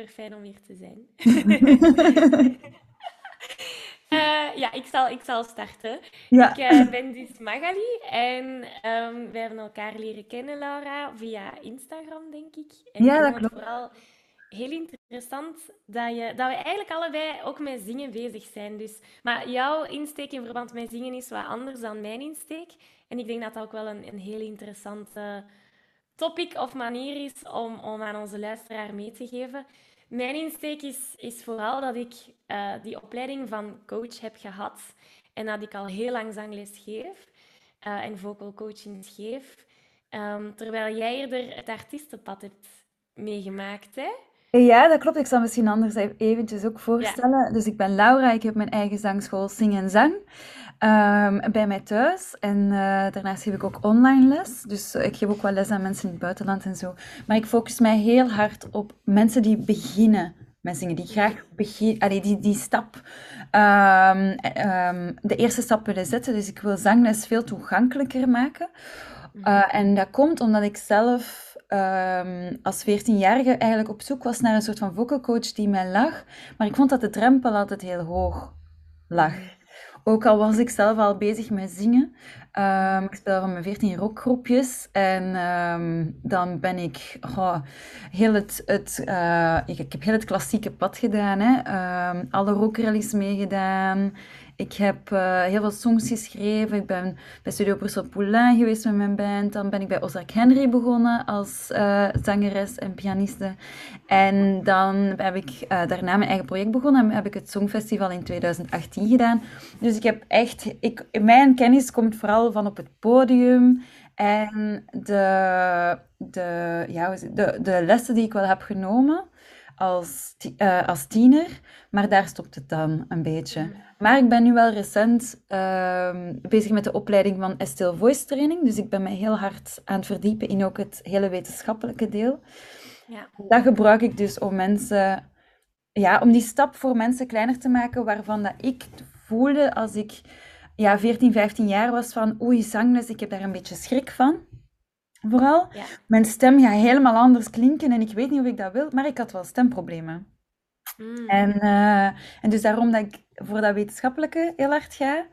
Super fijn om hier te zijn. Uh, ja, ik zal, ik zal starten. Ja. Ik uh, ben dus Magali en um, wij hebben elkaar leren kennen, Laura, via Instagram, denk ik. En Ja, dat klopt. vooral heel interessant dat, je, dat we eigenlijk allebei ook met zingen bezig zijn. Dus, maar jouw insteek in verband met zingen is wat anders dan mijn insteek. En ik denk dat dat ook wel een, een heel interessante topic of manier is om, om aan onze luisteraar mee te geven. Mijn insteek is, is vooral dat ik eh, die opleiding van coach heb gehad en dat ik al heel lang zangles geef eh, en vocal coaching geef. Ehm, terwijl jij eerder het artiestenpad hebt meegemaakt, hè? Ja, dat klopt. Ik zal misschien anders e- eventjes ook voorstellen. Dus ik ben Laura, ik heb mijn eigen zangschool Zing en Zang ehm, bij mij thuis. En eh, daarnaast geef ik ook online les. Dus eh, ik geef ook wel les aan mensen in het buitenland en zo. Maar ik focus mij heel hard op mensen die beginnen met zingen, die graag begin, allee, die, die stap, ehm, ehm, de eerste stap willen zetten. Dus ik wil zangles veel toegankelijker maken. Uh, en dat komt omdat ik zelf ehm, als 14-jarige eigenlijk op zoek was naar een soort van vocal coach die mij lag. Maar ik vond dat de drempel altijd heel hoog lag. Ook al was ik zelf al bezig met zingen. Ehm, ik speel van mijn 14 rockgroepjes. En ehm, dan ben ik goh, heel het, het, eh, ik, heb heel het klassieke pad gedaan. Hè. Ehm, alle rockrallies meegedaan. Ik heb eh, heel veel songs geschreven. Ik ben bij Studio Brussel Poulain geweest met mijn band. Dan ben ik bij Ozark Henry begonnen als eh, zangeres en pianiste. En dan heb ik eh, daarna mijn eigen project begonnen en heb ik het Songfestival in 2018 gedaan. Dus ik heb echt... Ik, mijn kennis komt vooral van op het podium en de, de, ja, de, de lessen die ik wel heb genomen als, eh, als tiener. Maar daar stopt het dan een beetje. Maar ik ben nu wel recent ehm, bezig met de opleiding van Estelle Voice Training. Dus ik ben mij heel hard aan het verdiepen in ook het hele wetenschappelijke deel. Ja. Dat gebruik ik dus om mensen, ja, om die stap voor mensen kleiner te maken, waarvan dat ik voelde als ik ja, 14, 15 jaar was van oei, zangles, ik heb daar een beetje schrik van. Vooral, Ja. mijn stem gaat helemaal anders klinken en ik weet niet of ik dat wil, maar ik had wel stemproblemen. Mm. En, eh, en dus daarom dat ik voor dat wetenschappelijke heel hard ga.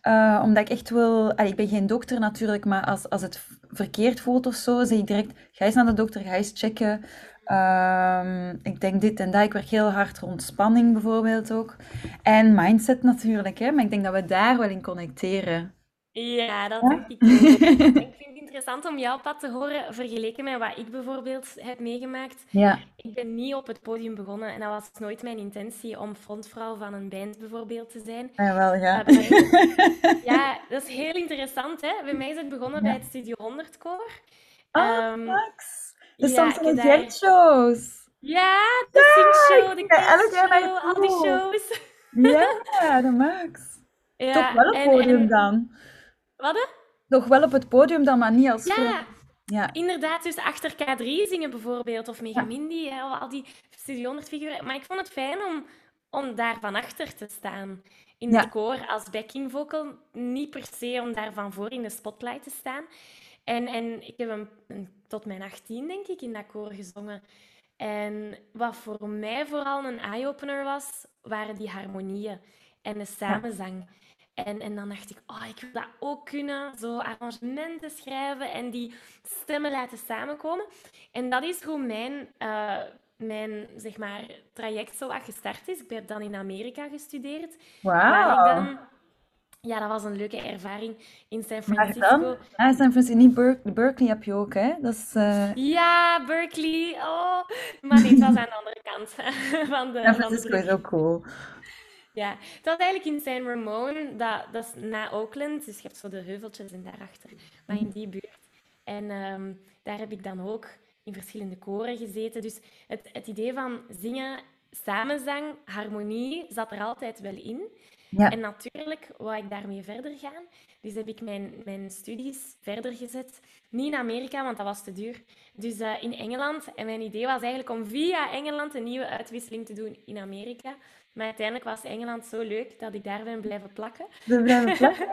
Eh, omdat ik echt wil... allee, ik ben geen dokter natuurlijk, maar als, als het verkeerd voelt of zo, zeg ik direct, ga eens naar de dokter, ga eens checken. Ehm, ik denk dit en dat. Ik werk heel hard rond spanning bijvoorbeeld ook. En mindset natuurlijk, hè. Maar ik denk dat we daar wel in connecteren. Ja, dat Ja? denk ik ook. Ik vind interessant om jouw pad te horen vergeleken met wat ik bijvoorbeeld heb meegemaakt. Ja. Ik ben niet op het podium begonnen en dat was nooit mijn intentie om frontvrouw van een band bijvoorbeeld te zijn. Ja, wel, ja. Ja, dat is heel interessant, hè? Bij mij is het begonnen bij het Studio 100 koor. Ah, Ehm, Max. De ja, en daar- shows. Ja, de Singshow, de ik ga elk jaar Kidshow, al die shows. Ja, de Max. Ja, Toch wel op en- podium en- dan. Wat? Nog wel op het podium dan, maar niet als Ja. Ja. Inderdaad, dus achter K3 zingen bijvoorbeeld, of Mega Ja. Mindy, hè, al die Studio 100 figuren. Maar ik vond het fijn om, om daar van achter te staan. In Ja. het koor als backing vocal, niet per se om daar van voor in de spotlight te staan. En, en ik heb een, een- tot mijn 18, denk ik, in dat koor gezongen. En wat voor mij vooral een eye-opener was, waren die harmonieën en de samenzang. En, en dan dacht ik, oh, ik wil dat ook kunnen. Zo arrangementen schrijven en die stemmen laten samenkomen. En dat is hoe mijn eh, mijn zeg maar, traject zo wat gestart is. Ik heb dan in Amerika gestudeerd. Wauw. Ja, dat was een leuke ervaring in San Maar dan? Francisco. Ah, San Francisco, niet Berk- Berkeley heb je ook, hè? Dat is... eh, Ja, Berkeley. Oh. Maar het was aan de andere kant van de, San Francisco is ook cool. Ja, het was eigenlijk in San Ramon, dat, dat is na Oakland, dus je hebt zo de heuveltjes en daarachter, maar in die buurt. En ehm, daar heb ik dan ook in verschillende koren gezeten. Dus het, het idee van zingen, samenzang, harmonie zat er altijd wel in. Ja. En natuurlijk wou ik daarmee verder gaan. Dus heb ik mijn, mijn studies verder gezet. Niet in Amerika, want dat was te duur. Dus eh, in Engeland. En mijn idee was eigenlijk om via Engeland een nieuwe uitwisseling te doen in Amerika. Maar uiteindelijk was Engeland zo leuk dat ik daar ben blijven plakken. We blijven plakken.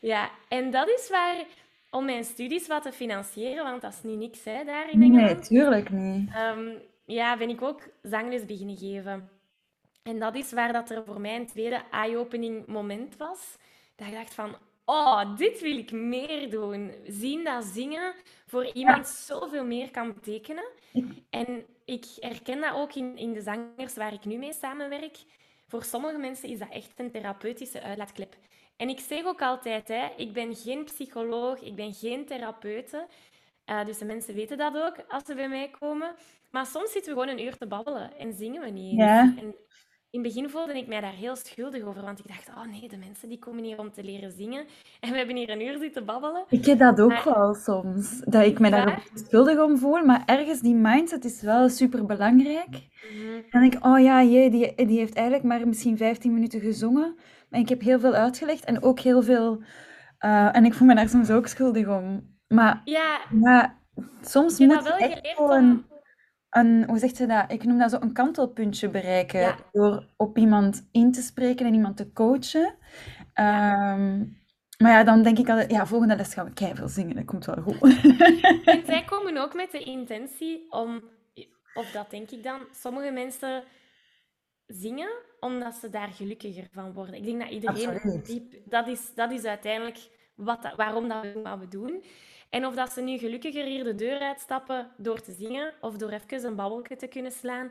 Ja, en dat is waar, om mijn studies wat te financieren, want dat is niet niks hè, daar in Nee, Engeland. tuurlijk niet. Ehm, ja, ben ik ook zangles beginnen geven. En dat is waar dat er voor mij een tweede eye-opening moment was. Dat ik dacht van, oh, dit wil ik meer doen. Zien dat zingen voor iemand zoveel meer kan betekenen. En ik herken dat ook in, in de zangers waar ik nu mee samenwerk. Voor sommige mensen is dat echt een therapeutische uitlaatklep. En ik zeg ook altijd, hè, ik ben geen psycholoog, ik ben geen therapeute. Eh, dus de mensen weten dat ook als ze bij mij komen. Maar soms zitten we gewoon een uur te babbelen en zingen we niet. Ja. En in het begin voelde ik mij daar heel schuldig over, want ik dacht, oh nee, de mensen die komen hier om te leren zingen. En we hebben hier een uur zitten babbelen. Ik heb dat ook Maar- wel soms, dat ik me daar schuldig om voel, maar ergens die mindset is wel super belangrijk. Mhm. Dan denk ik, oh ja, jee, die, die heeft eigenlijk maar misschien 15 minuten gezongen. En ik heb heel veel uitgelegd en ook heel veel... eh, en ik voel me daar soms ook schuldig om. Maar, Ja, maar soms moet je wel echt gewoon om... een, hoe zegt ze dat? Ik noem dat zo een kantelpuntje bereiken. Ja. Door op iemand in te spreken en iemand te coachen. Ehm, maar ja, dan denk ik altijd, ja, volgende les gaan we keiveel zingen. Dat komt wel goed. En zij komen ook met de intentie om, of dat denk ik dan, sommige mensen zingen omdat ze daar gelukkiger van worden. Ik denk dat iedereen, Absoluut. diep, dat, is, dat is uiteindelijk wat, waarom dat we doen wat we doen. En of dat ze nu gelukkiger hier de deur uitstappen door te zingen of door even een babbelje te kunnen slaan,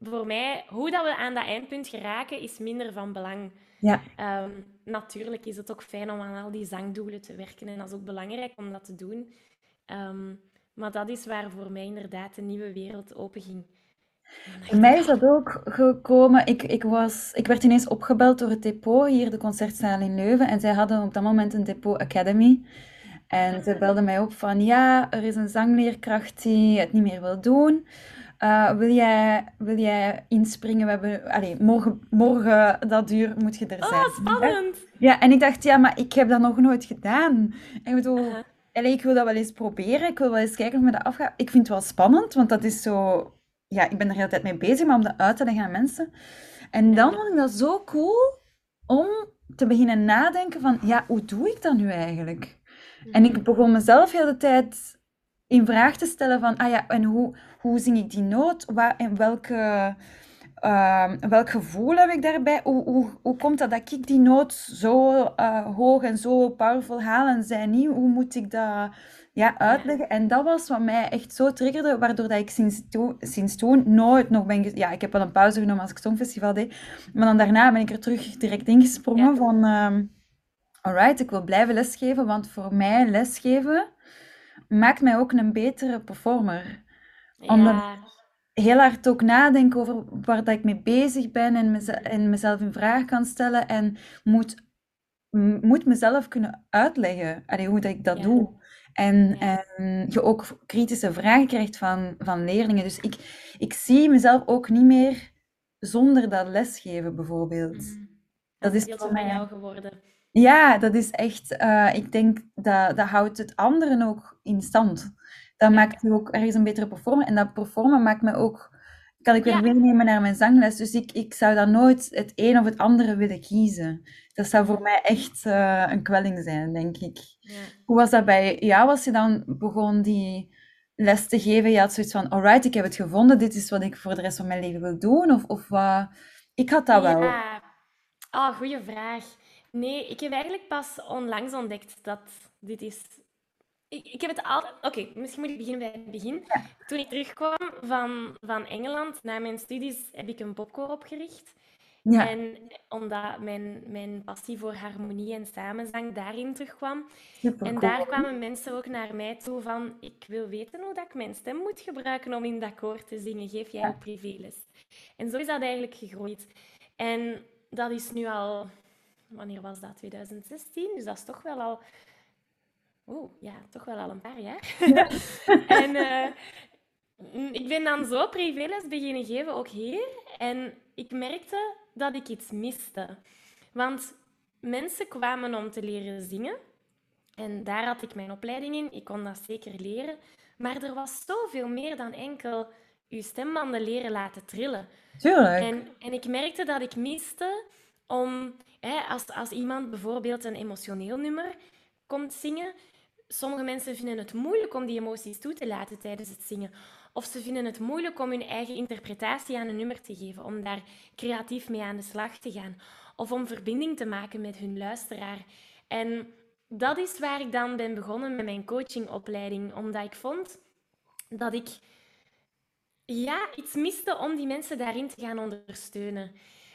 voor mij, hoe dat we aan dat eindpunt geraken, is minder van belang. Ja, Ehm, natuurlijk is het ook fijn om aan al die zangdoelen te werken en dat is ook belangrijk om dat te doen. Ehm, maar dat is waar voor mij inderdaad een nieuwe wereld openging. Bij mij is dat ook gekomen. Ik, ik, was, ik werd ineens opgebeld door het depot, hier de concertzaal in Leuven. En zij hadden op dat moment een depot academy. En zij belden mij op van, ja, er is een zangleerkracht die het niet meer wil doen. Eh, wil jij, wil jij inspringen? We hebben, allee, morgen, morgen dat uur moet je er zijn. Oh, spannend! Ja, en ik dacht, ja, maar ik heb dat nog nooit gedaan. Ik bedoel, Aha. allee, ik wil dat wel eens proberen. Ik wil wel eens kijken hoe me dat afgaat. Ik vind het wel spannend, want dat is zo... Ja, ik ben er de hele tijd mee bezig, maar om dat uit te leggen aan mensen. En dan vond ik dat zo cool om te beginnen nadenken van, ja, hoe doe ik dat nu eigenlijk? En ik begon mezelf heel de tijd in vraag te stellen van, ah ja, en hoe, hoe zing ik die noot? Waar, en welke, ehm, welk gevoel heb ik daarbij? Hoe, hoe, hoe komt dat dat ik die noot zo eh, hoog en zo powerful haal en zij niet? Hoe moet ik dat ja, uitleggen? En dat was wat mij echt zo triggerde, waardoor dat ik sinds, to- sinds toen nooit nog ben... Ja, ik heb wel een pauze genomen als ik Songfestival deed, maar dan daarna ben ik er terug direct ingesprongen Ja. van... ehm, Alright, ik wil blijven lesgeven, want voor mij lesgeven maakt mij ook een betere performer. Omdat Ja, heel hard ook nadenken over waar dat ik mee bezig ben en, meze- en mezelf in vraag kan stellen en moet, moet mezelf kunnen uitleggen allee, hoe dat ik dat Ja. doe. En, Ja. en je ook kritische vragen krijgt van, van leerlingen. Dus ik, ik zie mezelf ook niet meer zonder dat lesgeven, bijvoorbeeld. Mhm. Dat is deel voor van mij... jou geworden. Ja, dat is echt, eh, ik denk dat dat houdt het anderen ook in stand. Dat Ja. maakt je ook ergens een betere performer. En dat performen maakt me ook, kan ik weer Ja. meenemen naar mijn zangles. Dus ik, ik zou dan nooit het een of het andere willen kiezen. Dat zou voor mij echt eh, een kwelling zijn, denk ik. Ja. Hoe was dat bij jou als je dan begon die les te geven? Je had zoiets van, alright, ik heb het gevonden, dit is wat ik voor de rest van mijn leven wil doen? Of, of wat? Ik had dat wel. Oh, goede vraag. Nee, ik heb eigenlijk pas onlangs ontdekt dat dit is ik, ik heb het altijd... Oké, misschien moet ik beginnen bij het begin. Toen ik terugkwam van, van Engeland, na mijn studies, heb ik een popcore opgericht. Ja. En omdat mijn, mijn passie voor harmonie en samenzang daarin terugkwam. en daar kwamen mensen ook naar mij toe van, ik wil weten hoe dat ik mijn stem moet gebruiken om in dat koor te zingen. Geef jij ook privéles? En zo is dat eigenlijk gegroeid. En dat is nu al, wanneer was dat? 2016? Dus dat is toch wel al, oh ja, toch wel al een paar jaar. en uh, ik ben dan zo privéles beginnen geven, ook hier. En ik merkte dat ik iets miste. Want mensen kwamen om te leren zingen. En daar had ik mijn opleiding in. Ik kon dat zeker leren. Maar er was zoveel meer dan enkel je stembanden leren laten trillen. Tuurlijk. En, en ik merkte dat ik miste om, als, als iemand bijvoorbeeld een emotioneel nummer komt zingen, sommige mensen vinden het moeilijk om die emoties toe te laten tijdens het zingen. Of ze vinden het moeilijk om hun eigen interpretatie aan een nummer te geven, om daar creatief mee aan de slag te gaan. Of om verbinding te maken met hun luisteraar. En dat is waar ik dan ben begonnen met mijn coachingopleiding, omdat ik vond dat ik ja, iets miste om die mensen daarin te gaan ondersteunen.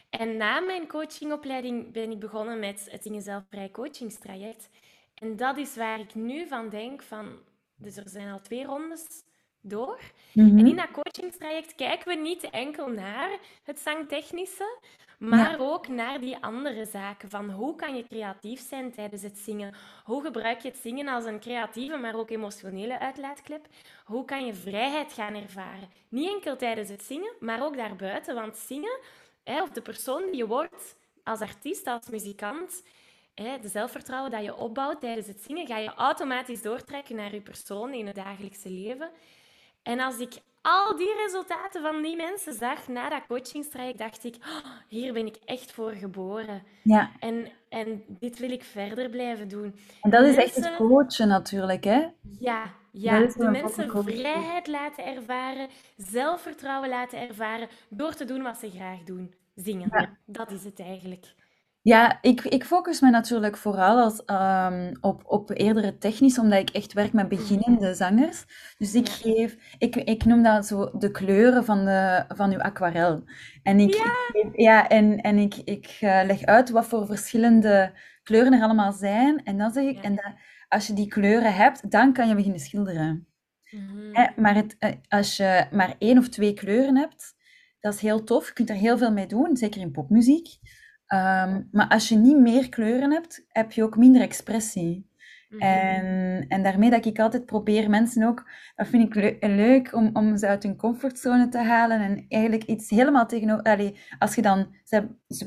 En na mijn coachingopleiding ben ik begonnen met het Dingen Zelfvrij coachingstraject. En dat is waar ik nu van denk van... Dus er zijn al twee rondes door. En in dat coachingstraject kijken we niet enkel naar het zangtechnische, maar ook naar die andere zaken. Van hoe kan je creatief zijn tijdens het zingen? Hoe gebruik je het zingen als een creatieve, maar ook emotionele uitlaatklep? Hoe kan je vrijheid gaan ervaren? Niet enkel tijdens het zingen, maar ook daarbuiten. Want zingen, hè, of de persoon die je wordt als artiest, als muzikant, hè, de zelfvertrouwen dat je opbouwt tijdens het zingen, ga je automatisch doortrekken naar je persoon in het dagelijkse leven. En als ik al die resultaten van die mensen zag na dat coachingstraject, dacht ik, oh, hier ben ik echt voor geboren. Ja. En, en dit wil ik verder blijven doen. En dat is echt het coachen natuurlijk, hè? Ja, ja. de mensen vrijheid laten ervaren, zelfvertrouwen laten ervaren, door te doen wat ze graag doen. Zingen. Ja. Dat is het eigenlijk. Ja, ik, ik focus me natuurlijk vooral als, ehm, op, op eerdere technisch, omdat ik echt werk met beginnende zangers. Dus ik geef, ik, ik noem dat zo de kleuren van, de, van uw aquarel. En ik, ja. ja, en, en ik, ik uh, leg uit wat voor verschillende kleuren er allemaal zijn. En dan zeg ik, en dat, als je die kleuren hebt, dan kan je beginnen schilderen. Mm maar het, eh, als je maar één of twee kleuren hebt, dat is heel tof. Je kunt er heel veel mee doen, zeker in popmuziek. Ehm, maar als je niet meer kleuren hebt, heb je ook minder expressie. Mhm. En, en daarmee dat ik altijd probeer mensen ook, dat vind ik leuk om, om ze uit hun comfortzone te halen en eigenlijk iets helemaal tegenover. Allee, als je dan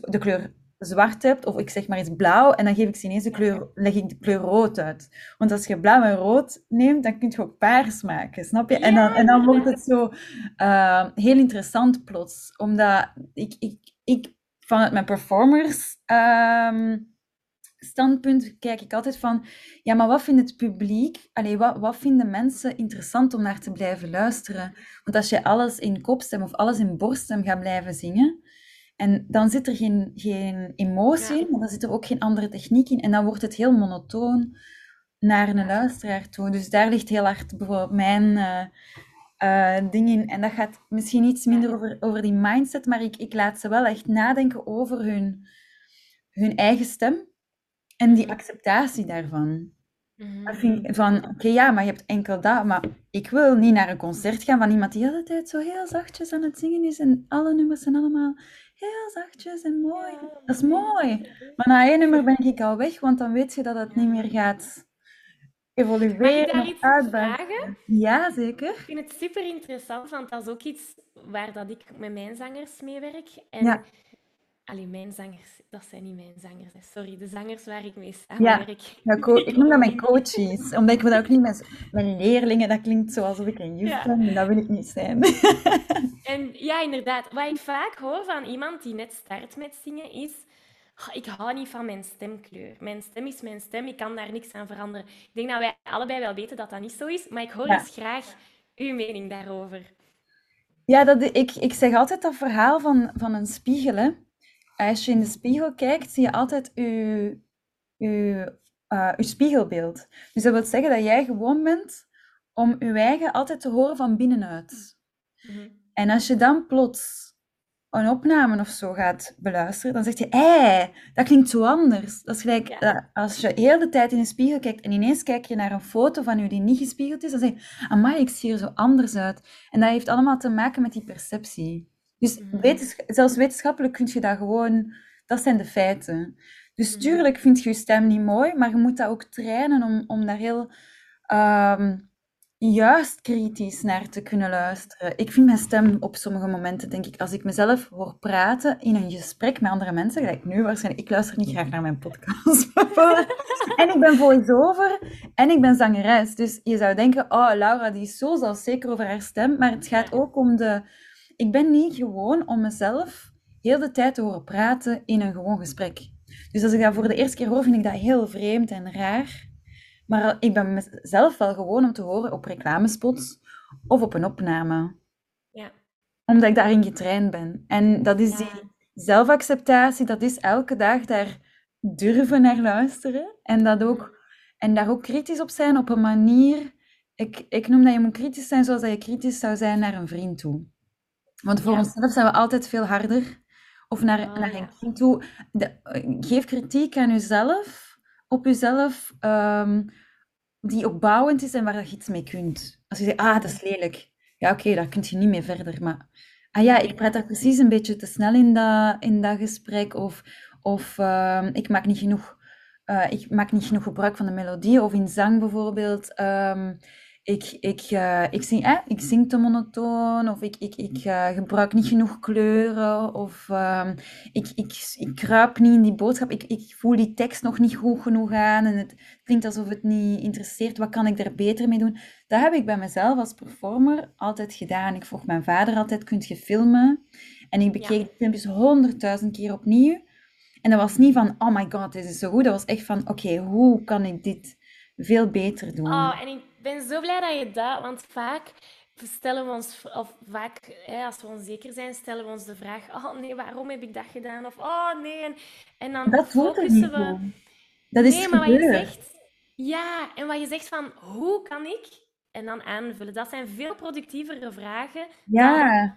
de kleur zwart hebt, of ik zeg maar iets blauw, en dan geef ik ze ineens de kleur, leg ik de kleur rood uit. Want als je blauw en rood neemt, dan kun je ook paars maken, snap je? en, dan, en dan wordt het zo uh, heel interessant plots. Omdat ik, ik, ik vanuit mijn performers ehm, standpunt kijk ik altijd van, ja, maar wat vindt het publiek? Allee, wat, wat vinden mensen interessant om naar te blijven luisteren? Want als je alles in kopstem of alles in borststem gaat blijven zingen, en dan zit er geen, geen emotie in, maar dan zit er ook geen andere techniek in. En dan wordt het heel monotoon naar een luisteraar toe. Dus daar ligt heel hard bijvoorbeeld mijn, uh, uh, dingen. En dat gaat misschien iets minder over, over die mindset, maar ik, ik laat ze wel echt nadenken over hun, hun eigen stem en die acceptatie daarvan. Mm Van, oké, ja, maar je hebt enkel dat, maar ik wil niet naar een concert gaan van iemand die de hele tijd zo heel zachtjes aan het zingen is en alle nummers zijn allemaal heel zachtjes en mooi. dat is mooi. Maar na één nummer ben ik al weg, want dan weet je dat het niet meer gaat evolueren. Mag ik daar iets vragen? Ja, zeker. Ik vind het super interessant, want dat is ook iets waar dat ik met mijn zangers mee werk. En ja. Alleen mijn zangers, dat zijn niet mijn zangers. Sorry, de zangers waar ik mee samenwerk. Ja, ja ik noem dat mijn coaches. Omdat ik wil ook niet met mijn leerlingen, dat klinkt zoals ik een juf ben, en dat wil ik niet zijn. En ja, inderdaad. Wat ik vaak hoor van iemand die net start met zingen is ik hou niet van mijn stemkleur. Mijn stem is mijn stem, ik kan daar niks aan veranderen. Ik denk dat wij allebei wel weten dat dat niet zo is, maar ik hoor ja. eens graag uw mening daarover. Ja, dat, ik, ik zeg altijd dat verhaal van, van een spiegel. Hè. Als je in de spiegel kijkt, zie je altijd je, je uh, je spiegelbeeld. Dus dat wil zeggen dat jij gewoon bent om je eigen altijd te horen van binnenuit. Mhm. En als je dan plots een opname of zo gaat beluisteren, dan zeg je, hé, dat klinkt zo anders. Dat is gelijk als je heel de tijd in de spiegel kijkt en ineens kijk je naar een foto van je die niet gespiegeld is, dan zeg je, amai, ik zie er zo anders uit. En dat heeft allemaal te maken met die perceptie. Dus mhm. zelfs wetenschappelijk kun je dat gewoon, dat zijn de feiten. Dus mhm. tuurlijk vind je je stem niet mooi, maar je moet dat ook trainen om, om daar heel ehm, juist kritisch naar te kunnen luisteren. Ik vind mijn stem op sommige momenten, denk ik, als ik mezelf hoor praten in een gesprek met andere mensen, gelijk nu waarschijnlijk, ik luister niet graag naar mijn podcast. en ik ben voice-over en ik ben zangeres. Dus je zou denken, oh, Laura, die is zo zelfzeker over haar stem. Maar het gaat ook om de... Ik ben niet gewoon om mezelf heel de tijd te horen praten in een gewoon gesprek. Dus als ik dat voor de eerste keer hoor, vind ik dat heel vreemd en raar. Maar ik ben mezelf wel gewoon om te horen op reclamespots of op een opname. Ja. Omdat ik daarin getraind ben. En dat is die zelfacceptatie, dat is elke dag daar durven naar luisteren. En, dat ook, en daar ook kritisch op zijn op een manier... Ik, ik noem dat je moet kritisch zijn zoals dat je kritisch zou zijn naar een vriend toe. Want voor onszelf zijn we altijd veel harder. Of naar, ah, naar een kind toe. De, geef kritiek aan jezelf op jezelf um, die ook bouwend is en waar je iets mee kunt. Als je zegt, ah, dat is lelijk. Ja, oké, daar kun je niet meer verder. Maar, ah ja, ik praat daar precies een beetje te snel in dat, in dat gesprek. Of, of uh, ik maak niet genoeg... Uh, ik maak niet genoeg gebruik van de melodie. Of in zang bijvoorbeeld. Um, ik, ik, uh, ik, zing, eh, ik zing te monotoon, of ik, ik, ik uh, gebruik niet genoeg kleuren, of uh, ik, ik, ik kruip niet in die boodschap, ik, ik voel die tekst nog niet goed genoeg aan en het klinkt alsof het niet interesseert, wat kan ik daar beter mee doen? Dat heb ik bij mezelf als performer altijd gedaan. Ik vroeg mijn vader altijd, kunt je filmen? En ik bekeek de filmpjes honderdduizend keer opnieuw. En dat was niet van, oh my god, dit is zo goed. Dat was echt van, oké, hoe kan ik dit veel beter doen? Oh, en ik ben zo blij dat je dat, want vaak stellen we ons, of vaak hè, als we onzeker zijn, stellen we ons de vraag: Oh nee, waarom heb ik dat gedaan? Of oh nee. En, en dan dat focussen we. Dat is nee, maar wat je zegt, ja, en wat je zegt van hoe kan ik en dan aanvullen, dat zijn veel productievere vragen ja. dan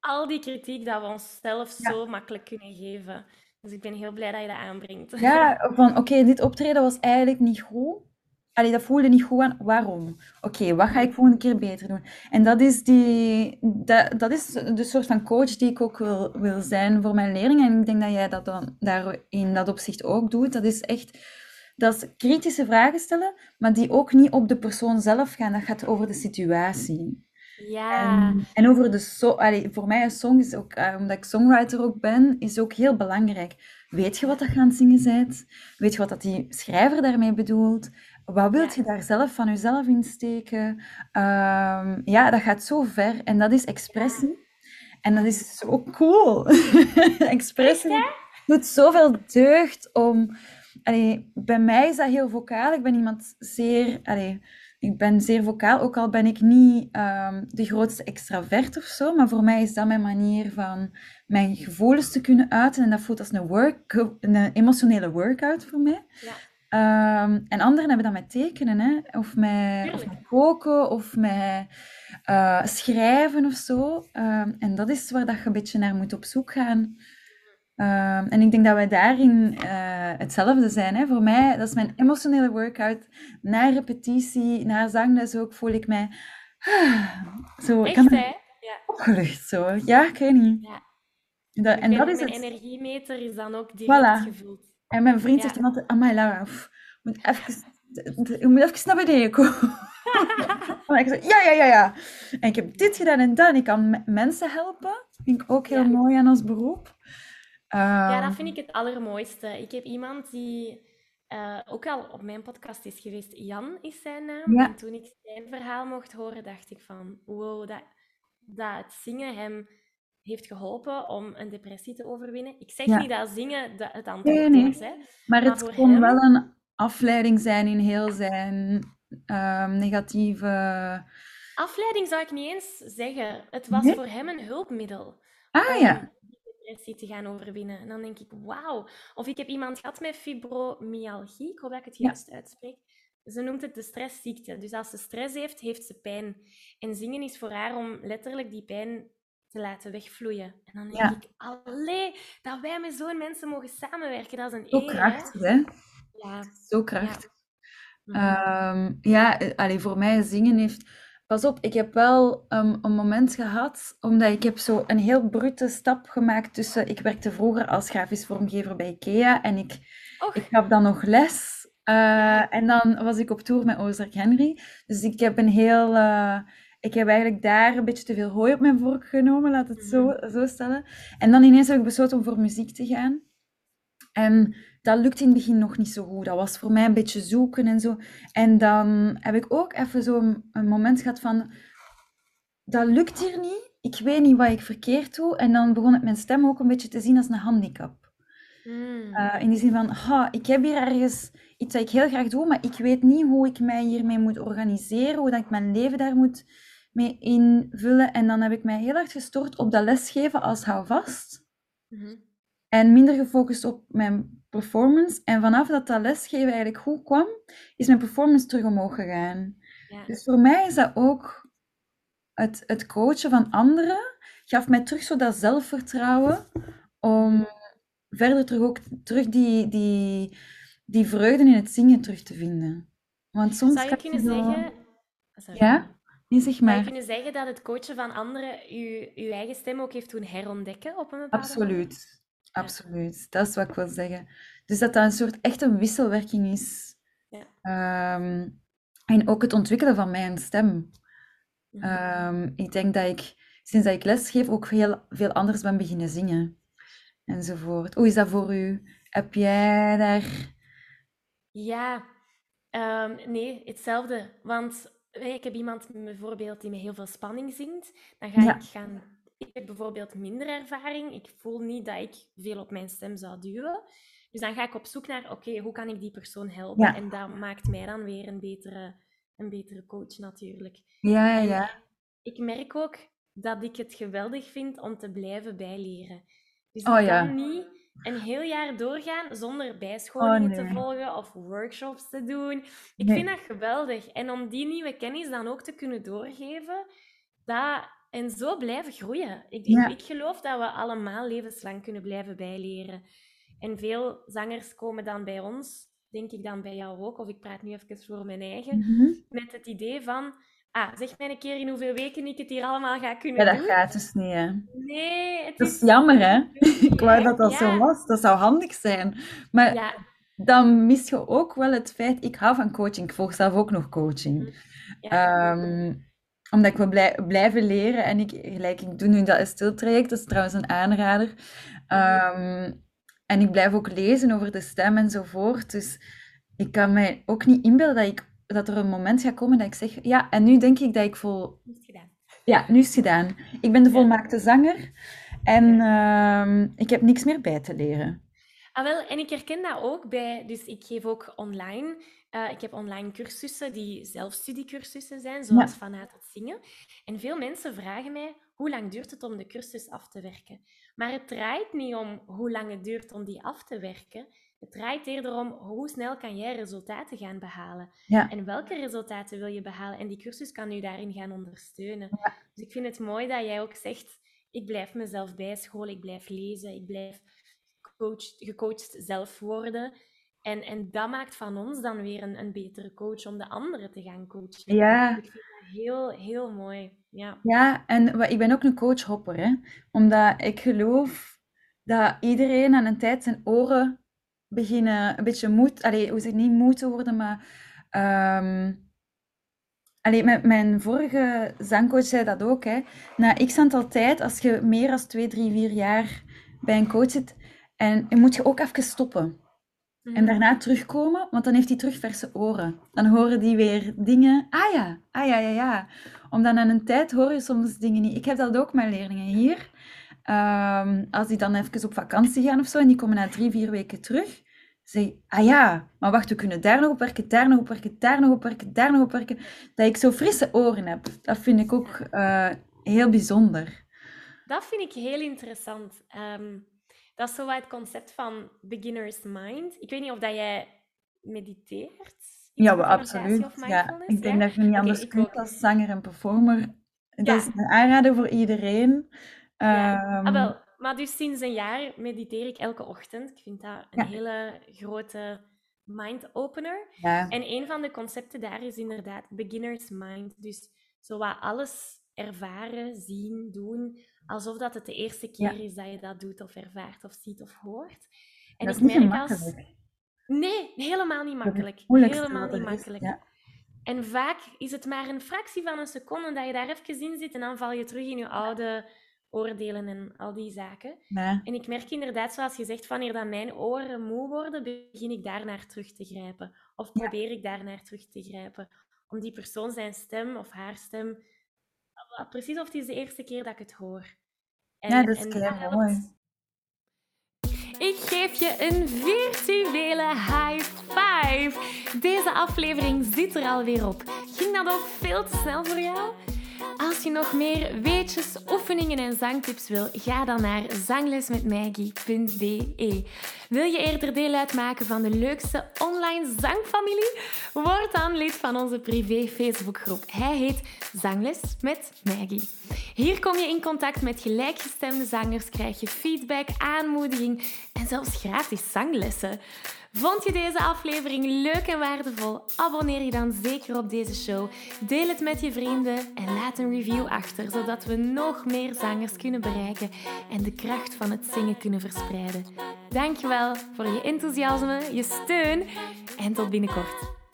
al die kritiek dat we onszelf zo makkelijk kunnen geven. Dus ik ben heel blij dat je dat aanbrengt. Ja, van oké, dit optreden was eigenlijk niet goed. Allee, dat voelde niet goed aan. Waarom? Oké, wat ga ik volgende keer beter doen? En dat is, die, dat, dat is de soort van coach die ik ook wil, wil zijn voor mijn leerlingen. En ik denk dat jij dat dan daar in dat opzicht ook doet. Dat is echt dat is kritische vragen stellen, maar die ook niet op de persoon zelf gaan. Dat gaat over de situatie. Ja. En, en over de so Allee, voor mij een song is ook, uh, omdat ik songwriter ook ben, is ook heel belangrijk. Weet je wat dat gaan zingen bent? Weet je wat dat die schrijver daarmee bedoelt? Wat wilt je daar zelf van jezelf in steken? Um, ja, dat gaat zo ver. En dat is expressie. En dat is zo cool. expressie doet zoveel deugd om... Allee, bij mij is dat heel vocaal. Ik ben iemand zeer... Allee, ik ben zeer vocaal, ook al ben ik niet um, de grootste extravert of zo. Maar voor mij is dat mijn manier van mijn gevoelens te kunnen uiten. En dat voelt als een, work, een emotionele workout voor mij. Ja. Um, en anderen hebben dat met tekenen, hè? Of, met, of met koken, of met uh, schrijven of zo. Um, en dat is waar dat je een beetje naar moet op zoek gaan. Um, en ik denk dat wij daarin uh, hetzelfde zijn. Hè? Voor mij, dat is mijn emotionele workout. Na repetitie, na zangles ook, voel ik mij... zo, Echt, kan hè? Ja. Opgelucht, zo. Ja, ik weet niet. Ja. Dat, en dat is mijn het... energiemeter is dan ook direct voilà. gevoeld. En mijn vriend zegt dan altijd, amai Laura, moet even, je moet even naar beneden komen. en ik zeg, ja, ja, ja, ja. En ik heb dit gedaan en dat. En ik kan mensen helpen. Dat vind ik ook heel mooi aan ons beroep. ja, dat ehm, vind ik het allermooiste. Ik heb iemand die uh, ook al op mijn podcast is geweest. Jan is zijn naam. En toen ik zijn verhaal mocht horen, dacht ik van, wow, dat, dat het zingen hem heeft geholpen om een depressie te overwinnen. Ik zeg niet dat zingen het antwoord is, hè. Maar, het kon wel een afleiding zijn in heel zijn um, negatieve... Afleiding zou ik niet eens zeggen. Het was voor hem een hulpmiddel. Ah ja. depressie te gaan overwinnen. En dan denk ik, wauw. Of ik heb iemand gehad met fibromyalgie, ik hoop dat ik het juist uitspreek. Ze noemt het de stressziekte. Dus als ze stress heeft, heeft ze pijn. En zingen is voor haar om letterlijk die pijn te laten wegvloeien. En dan denk ik, allee, dat wij met zo'n mensen mogen samenwerken, dat is een Zo krachtig, hè? Ja. Zo krachtig. Ja, um, ja allee, voor mij zingen heeft... Pas op, ik heb wel um, een moment gehad, omdat ik heb zo een heel brute stap gemaakt tussen... Ik werkte vroeger als grafisch vormgever bij IKEA en ik, ik gaf dan nog les. Uh, en dan was ik op tour met Ozark Henry. Dus ik heb een heel... Uh, ik heb eigenlijk daar een beetje te veel hooi op mijn vork genomen, laat het zo, mhm. zo stellen. En dan ineens heb ik besloten om voor muziek te gaan. En dat lukt in het begin nog niet zo goed. Dat was voor mij een beetje zoeken en zo. En dan heb ik ook even zo'n een moment gehad van... Dat lukt hier niet. Ik weet niet wat ik verkeerd doe. En dan begon ik mijn stem ook een beetje te zien als een handicap. Mm. Uh, in die zin van, ha, ik heb hier ergens iets dat ik heel graag doe, maar ik weet niet hoe ik mij hiermee moet organiseren, hoe dat ik mijn leven daar moet mee invullen. En dan heb ik mij heel hard gestort op dat lesgeven als houvast. Mm En minder gefocust op mijn performance. En vanaf dat dat lesgeven eigenlijk goed kwam, is mijn performance terug omhoog gegaan. Ja. Dus voor mij is dat ook het, het coachen van anderen, gaf mij terug zo dat zelfvertrouwen om verder terug ook terug die, die, die vreugde in het zingen terug te vinden. Want soms Zou je kunnen zeggen... Ja? Nee, zeg maar. Zou je kunnen zeggen dat het coachen van anderen je, je eigen stem ook heeft doen herontdekken op een bepaalde Absoluut. Absoluut. Dat is wat ik wil zeggen. Dus dat dat een soort echt een wisselwerking is. Ja. Ehm, en ook het ontwikkelen van mijn stem. Mhm. Ehm, ik denk dat ik, sinds dat ik lesgeef, ook heel veel anders ben beginnen zingen. Enzovoort. Hoe is dat voor u? Heb jij daar ja, um, nee, hetzelfde. Want ik heb iemand bijvoorbeeld die met heel veel spanning zingt. Dan ga ik gaan... Ik heb bijvoorbeeld minder ervaring. Ik voel niet dat ik veel op mijn stem zou duwen. Dus dan ga ik op zoek naar, oké, hoe kan ik die persoon helpen? En dat maakt mij dan weer een betere, een betere coach natuurlijk. Ja, ja. ik merk ook dat ik het geweldig vind om te blijven bijleren. Dus oh, ik kan niet een heel jaar doorgaan zonder bijscholingen oh, te volgen of workshops te doen. Ik vind dat geweldig. En om die nieuwe kennis dan ook te kunnen doorgeven, dat, en zo blijven groeien. Ik, ik, geloof dat we allemaal levenslang kunnen blijven bijleren. En veel zangers komen dan bij ons, denk ik dan bij jou ook, of ik praat nu even voor mijn eigen, mhm. met het idee van Ah, zeg mij een keer in hoeveel weken ik het hier allemaal ga kunnen doen. Ja, dat gaat dus niet, hè. Nee, het dat is... jammer, hè. ik wou dat dat zo was. Dat zou handig zijn. Maar ja. dan mis je ook wel het feit... Ik hou van coaching. Ik volg zelf ook nog coaching. Ja. Um, omdat ik wil blij, blijven leren. En ik, gelijk, ik doe nu dat stiltraject. Dat is trouwens een aanrader. Um, en ik blijf ook lezen over de stem enzovoort. Dus ik kan mij ook niet inbeelden dat ik dat er een moment gaat komen dat ik zeg, ja, en nu denk ik dat ik vol... Nu is het gedaan. Ja, nu is het gedaan. Ik ben de volmaakte zanger en uh, ik heb niks meer bij te leren. Ah, wel, en ik herken dat ook bij, dus ik geef ook online, uh, ik heb online cursussen die zelfstudiecursussen zijn, zoals vanuit het zingen. En veel mensen vragen mij, hoe lang duurt het om de cursus af te werken? Maar het draait niet om hoe lang het duurt om die af te werken. Het draait eerder om hoe snel kan jij resultaten gaan behalen. En welke resultaten wil je behalen? En die cursus kan u daarin gaan ondersteunen. Dus ik vind het mooi dat jij ook zegt, ik blijf mezelf bijscholen, ik blijf lezen, ik blijf coach, gecoacht zelf worden. En, en dat maakt van ons dan weer een, een betere coach om de anderen te gaan coachen. Ja. Ik vind dat heel, heel mooi. Ja, ja en ik ben ook een coachhopper, hè? omdat ik geloof dat iedereen aan een tijd zijn oren beginnen een beetje moed, allee, hoe zeg niet moe te worden, maar um, allee, mijn, mijn vorige zangcoach zei dat ook. Hè. Na x aantal tijd, als je meer dan 2, 3, 4 jaar bij een coach zit, en moet je ook even stoppen. En mhm. daarna terugkomen, want dan heeft hij terug verse oren. Dan horen die weer dingen. Ah ja, ah ja, ja, ja. Omdat na een tijd hoor je soms dingen niet. Ik heb dat ook met leerlingen hier. Ehm, als die dan even op vakantie gaan of zo en die komen na drie, vier weken terug, zeg ah ja, maar wacht, we kunnen daar nog op werken, daar nog op werken, daar nog op werken, daar nog op werken. Dat ik zo frisse oren heb, dat vind ik ook uh, heel bijzonder. dat vind ik heel interessant. Ehm, dat is zo het concept van beginner's mind. Ik weet niet of dat jij mediteert. Ja, absoluut. Ja, ik denk dat je niet anders kunt als zanger en performer. Dat is een aanrader voor iedereen. Ja. Um, wel, maar dus sinds een jaar mediteer ik elke ochtend. Ik vind dat een hele grote mind-opener. Ja. En een van de concepten daar is inderdaad beginner's mind. Dus zo wat alles ervaren, zien, doen, alsof dat het de eerste keer is dat je dat doet of ervaart of ziet of hoort. En dat ik merk als... Nee, helemaal niet makkelijk. Helemaal niet makkelijk. En vaak is het maar een fractie van een seconde dat je daar even in zit en dan val je terug in je oude oordelen en al die zaken. En ik merk inderdaad, zoals je zegt, wanneer dan mijn oren moe worden, begin ik daarnaar terug te grijpen. Of probeer ik daarnaar terug te grijpen. Om die persoon zijn stem of haar stem... Precies of het is de eerste keer dat ik het hoor. En, ja, dat is en mooi. Ik geef je een virtuele high five. Deze aflevering zit er alweer op. Ging dat ook veel te snel voor jou? Als je nog meer weetjes, oefeningen en zangtips wil, ga dan naar zanglesmetmaggie.be. Wil je eerder deel uitmaken van de leukste online zangfamilie? Word dan lid van onze privé Facebookgroep. Hij heet Zangles met Maggie. Hier kom je in contact met gelijkgestemde zangers, krijg je feedback, aanmoediging en zelfs gratis zanglessen. Vond je deze aflevering leuk en waardevol? Abonneer je dan zeker op deze show. Deel het met je vrienden en laat een review achter, zodat we nog meer zangers kunnen bereiken en de kracht van het zingen kunnen verspreiden. Dankjewel voor je enthousiasme, je steun en tot binnenkort.